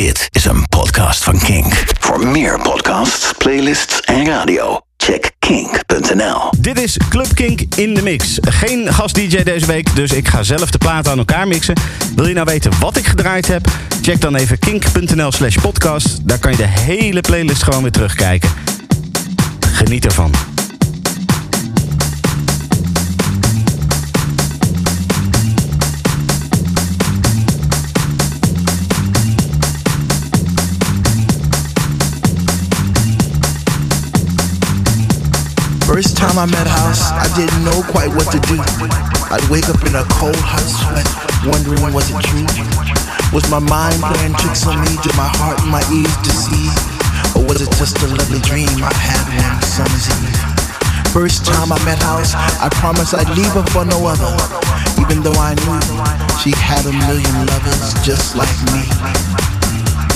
Dit is een podcast van Kink. Voor meer podcasts, playlists en radio, check kink.nl. Dit is Club Kink in de mix. Geen gast-DJ deze week, dus ik ga zelf de platen aan elkaar mixen. Wil je nou weten wat ik gedraaid heb? Check dan even kink.nl slash podcast. Daar kan je de hele playlist gewoon weer terugkijken. Geniet ervan. Time I met House, I didn't know quite what to do. I'd wake up in a cold, hot sweat, wondering was it true? Was my mind playing tricks on me? Did my heart and my ears deceive? Or was it just a lovely dream I had one summer's eve? First time I met House, I promised I'd leave her for no other. Even though I knew she had a million lovers just like me.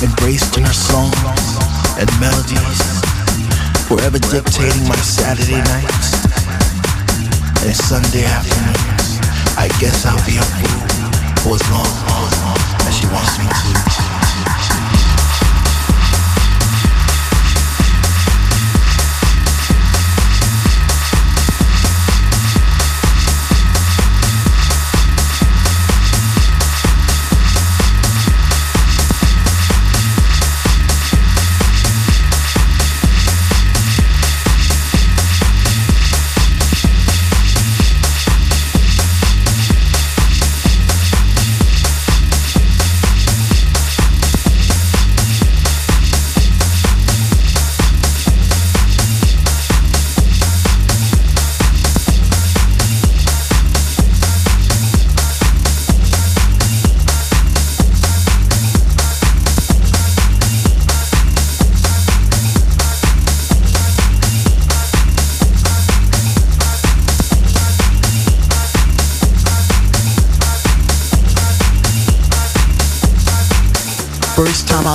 Embraced in her songs and melodies forever dictating my Saturday nights and Sunday afternoons. I guess I'll be a fool for as long as she wants me to.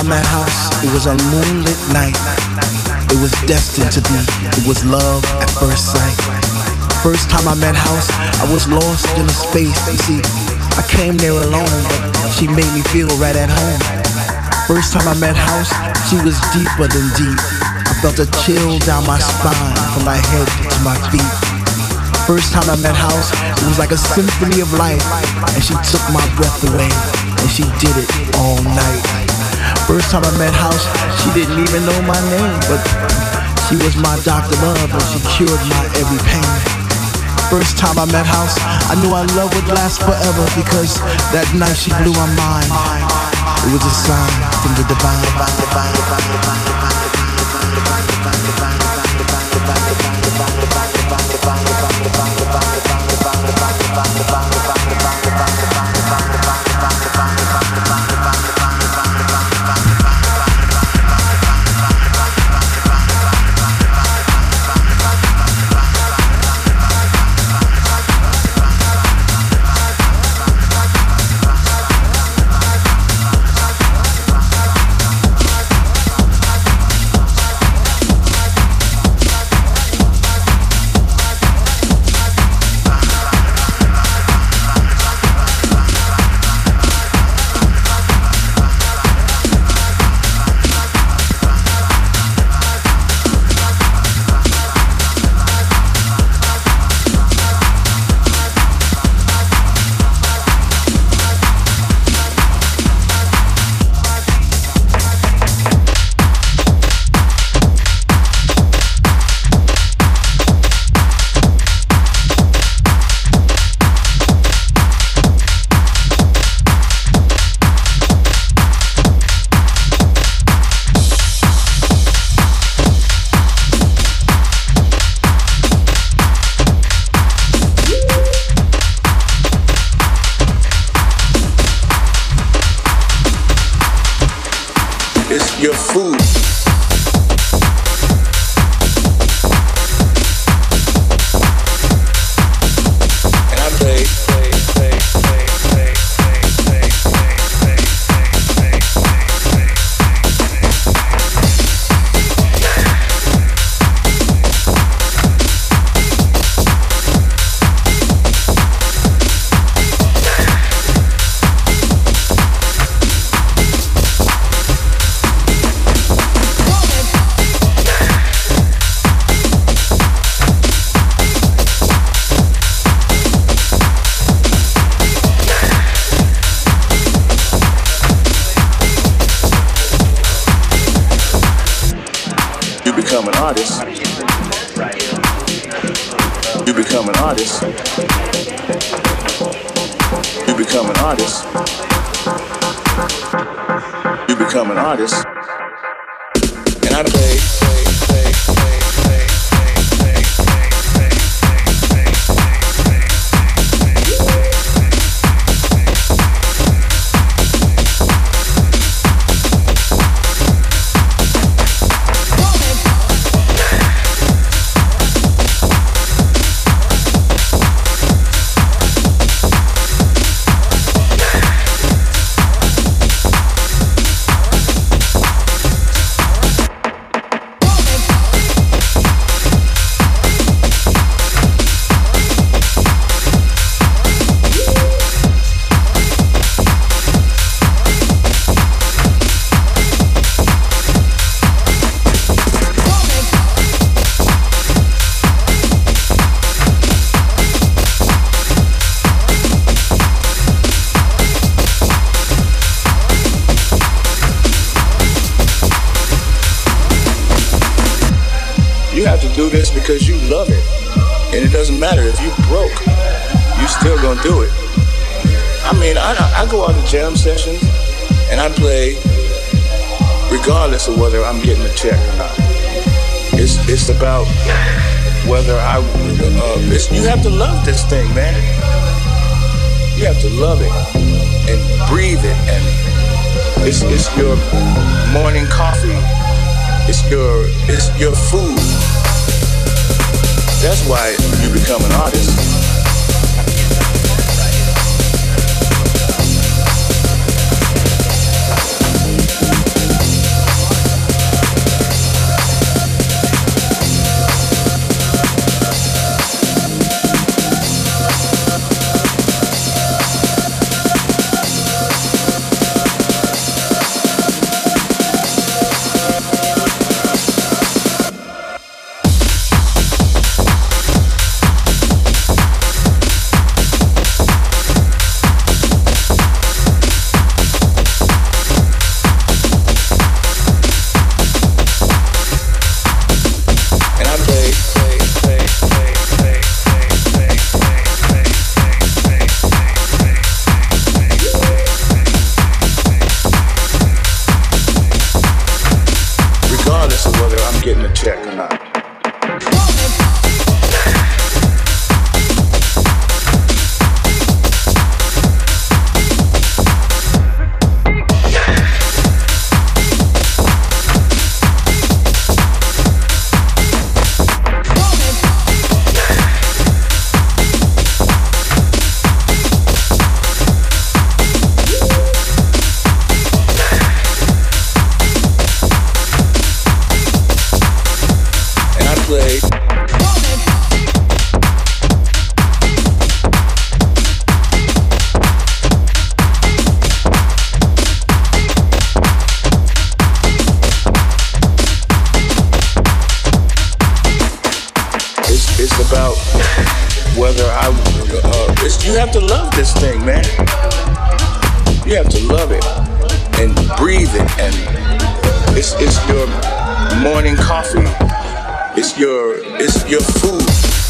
I met House, it was a moonlit night. It was destined to be. It was love at first sight. First time I met House, I was lost in a space. You see, I came there alone, but she made me feel right at home. First time I met House, she was deeper than deep. I felt a chill down my spine from my head to my feet. First time I met House, it was like a symphony of life, and she took my breath away, and she did it all night. First time I met House, she didn't even know my name, but she was my doctor love and she cured my every pain. First time I met House, I knew our love would last forever because that night she blew my mind. It was a sign from the divine. divine, divine, divine, You become an artist. You become an artist. You become an artist. And I play. You have to love it and breathe it. And it's, it's your morning coffee. It's your, it's your food.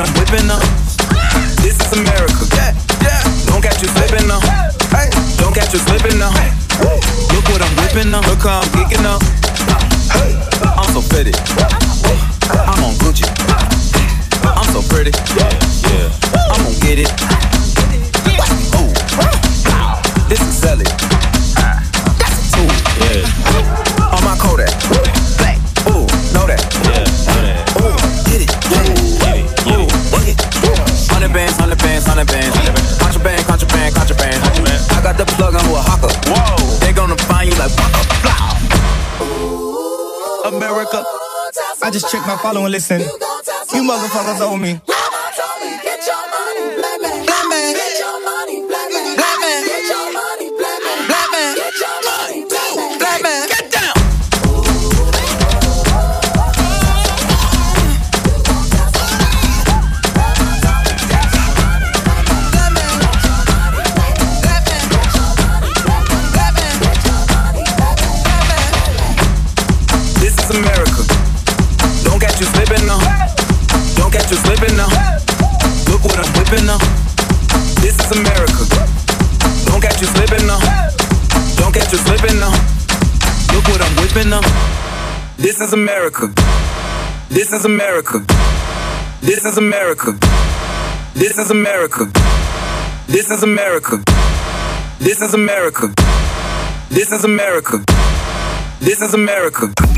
I'm whipping now. This is America. Yeah, yeah. Don't catch you slipping now. Don't catch you slipping now. Look what I'm whipping now. Look how I'm geeking up. I'm so pretty. I'm on Gucci. I'm so pretty. Yeah, yeah. I'm gonna get it. Ooh. This is Sally. My follow and listen. You motherfuckers owe me. This is America. This is America. This is America. This is America. This is America. This is America. This is America. This is America.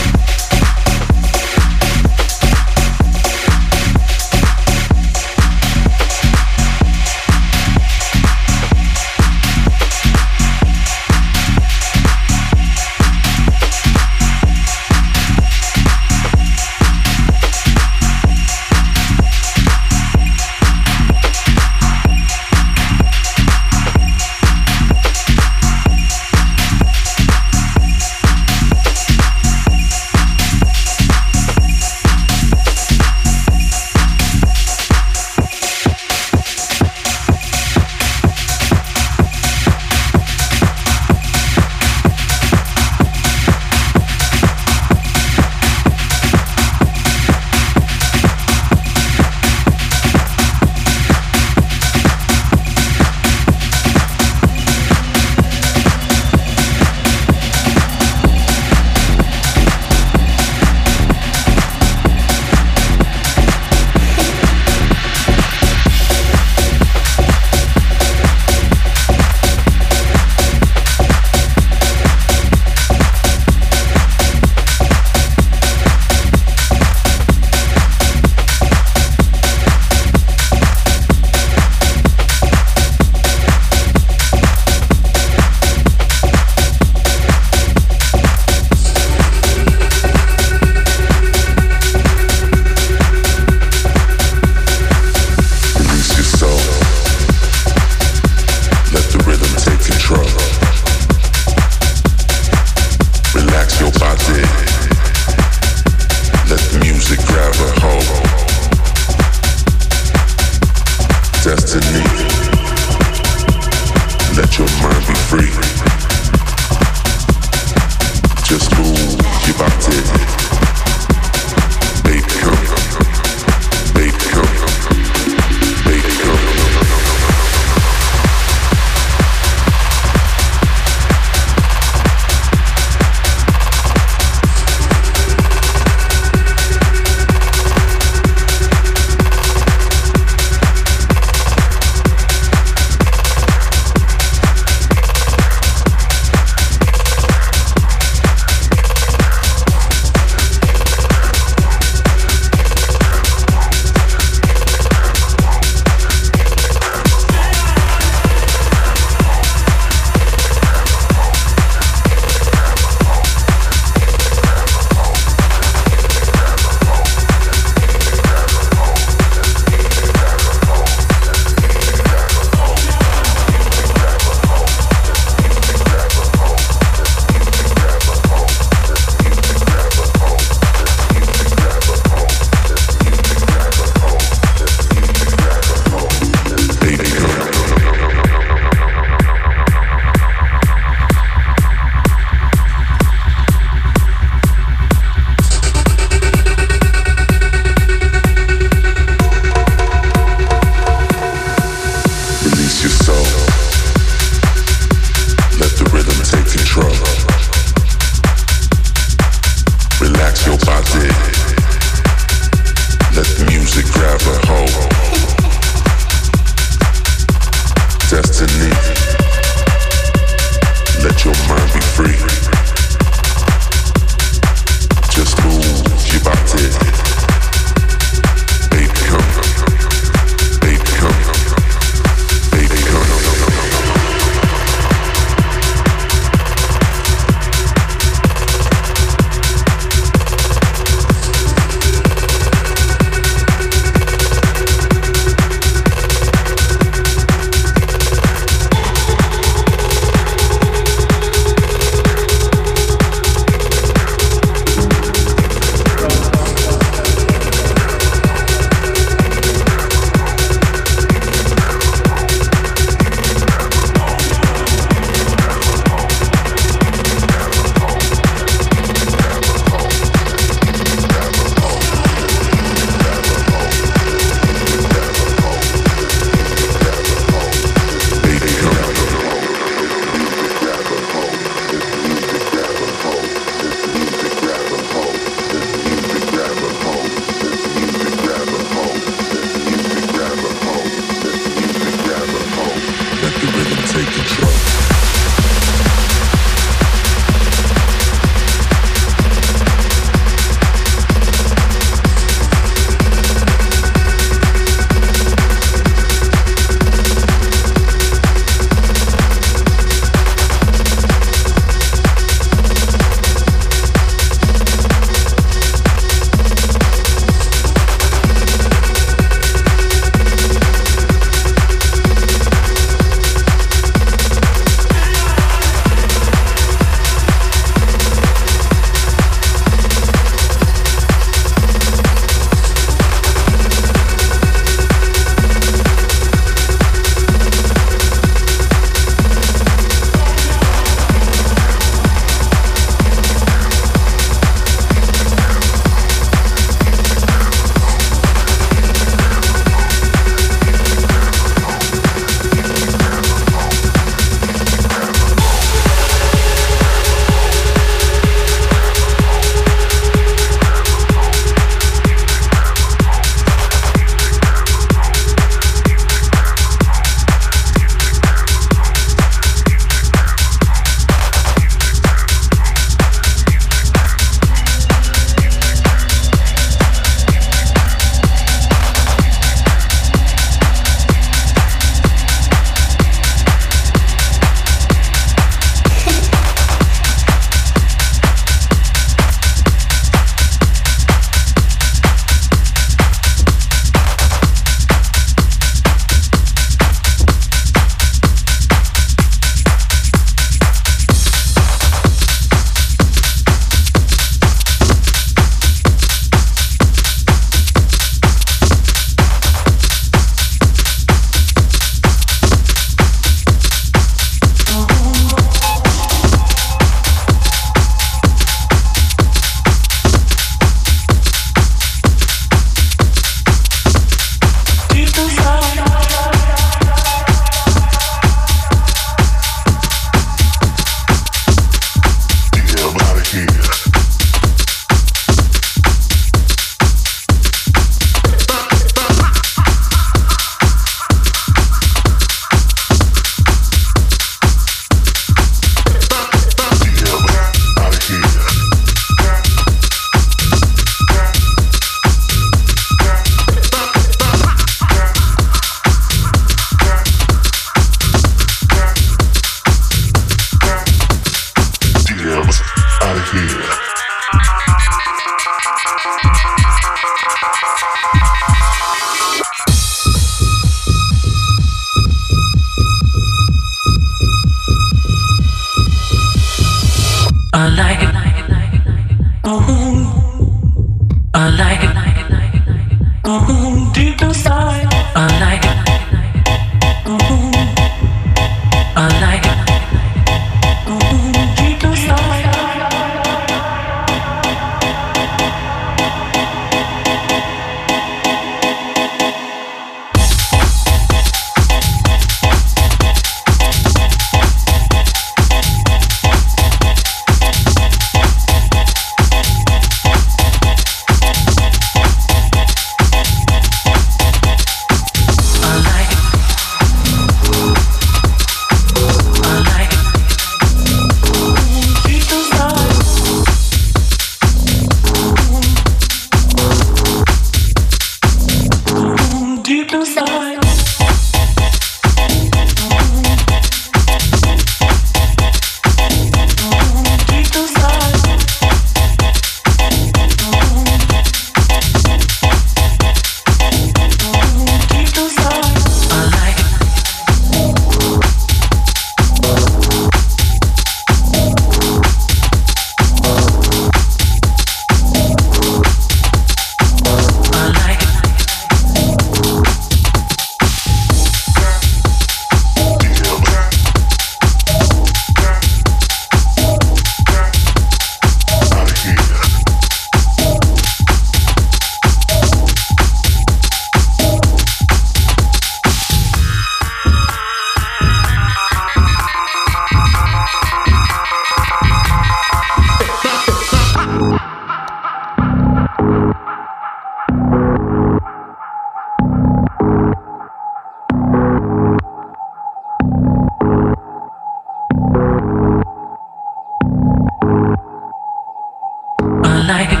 I like it.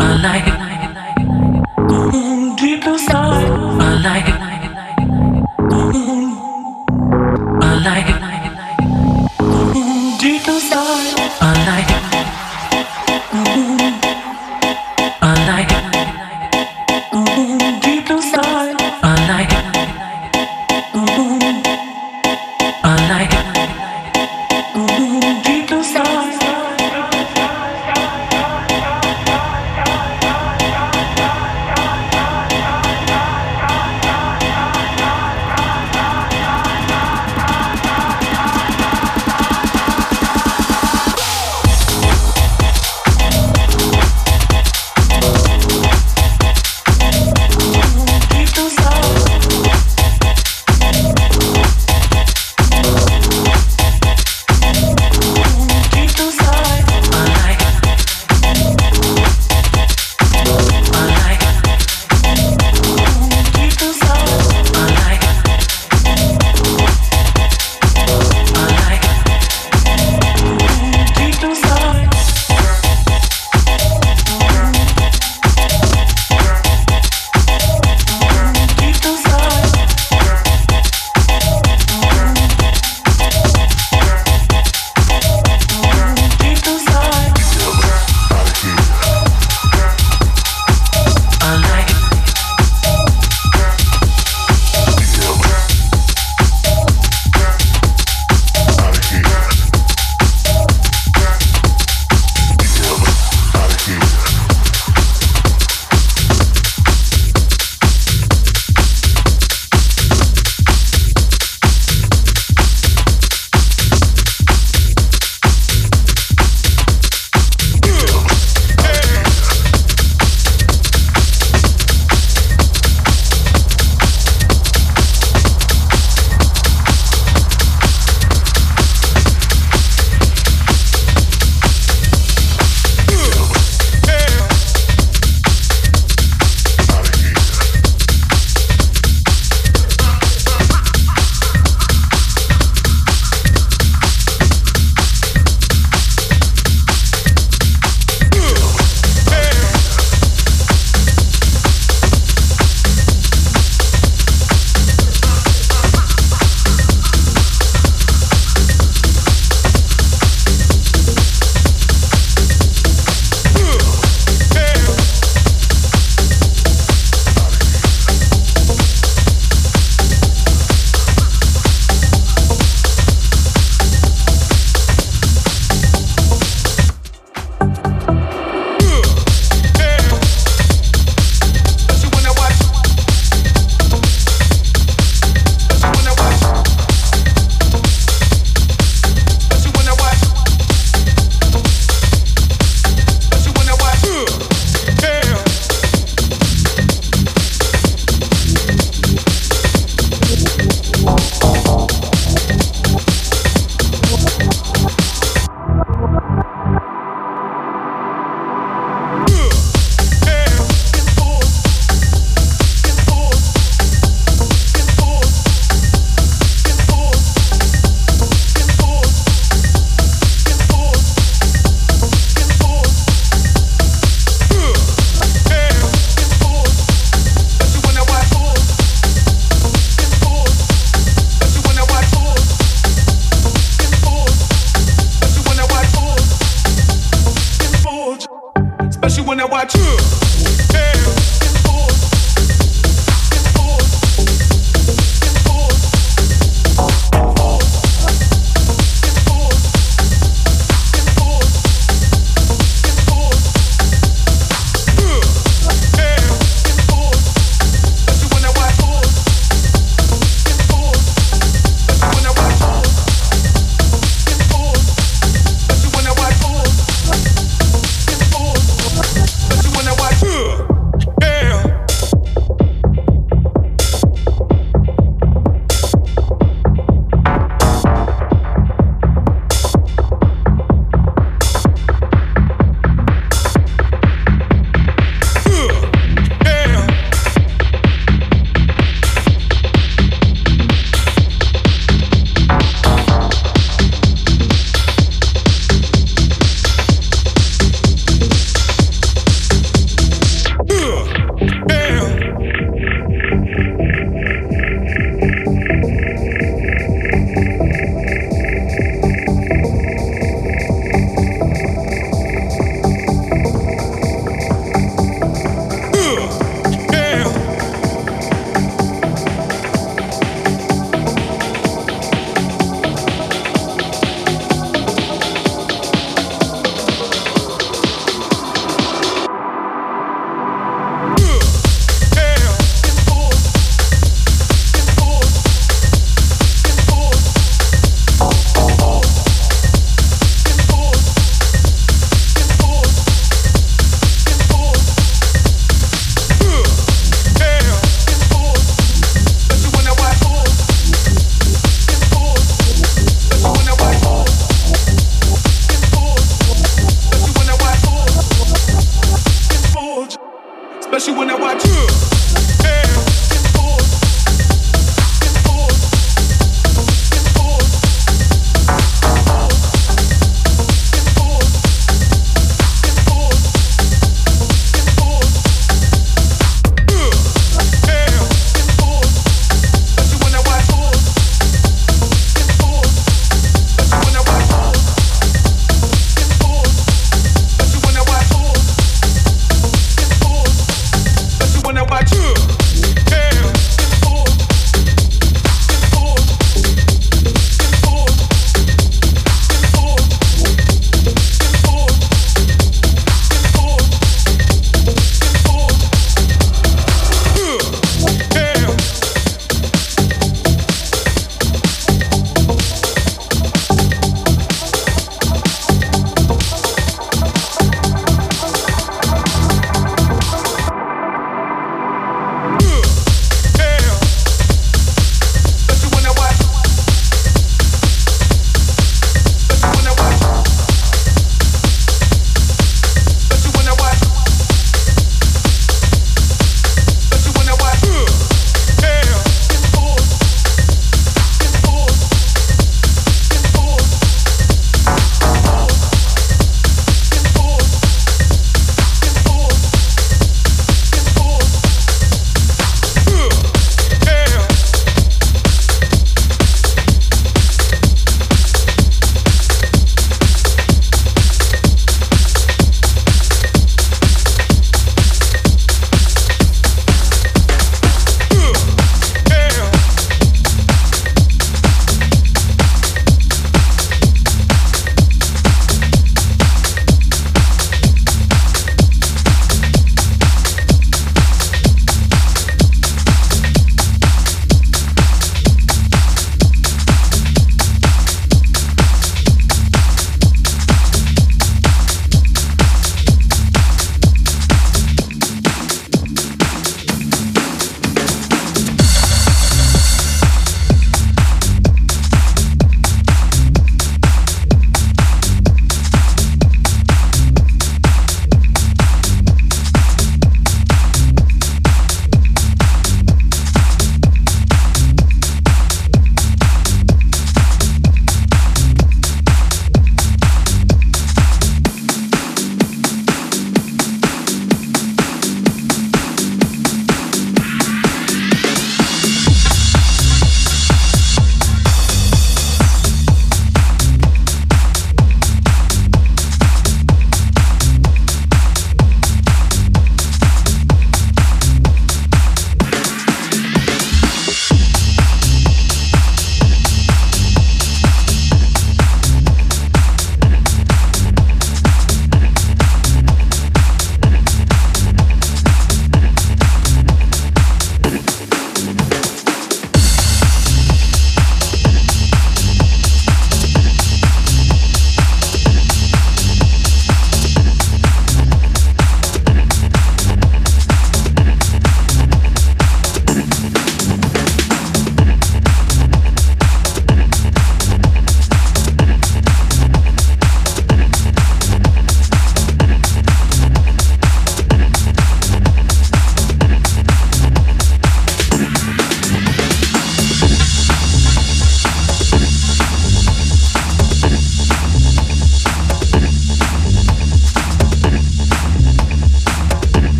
I like it. Deep inside. I like it. I like it. Deep inside. I like.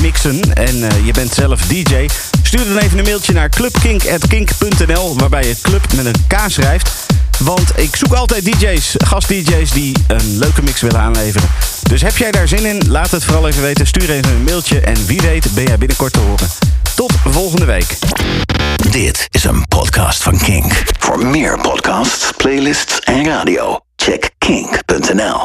Mixen en eh, je bent zelf DJ? Stuur dan even een mailtje naar clubkink.kink.nl waarbij je club met een K schrijft. Want ik zoek altijd DJ's, gast-DJ's die een leuke mix willen aanleveren. Dus heb jij daar zin in? Laat het vooral even weten. Stuur even een mailtje en wie weet ben jij binnenkort te horen. Tot volgende week. Dit is een podcast van Kink. Voor meer podcasts, playlists en radio, check kink.nl.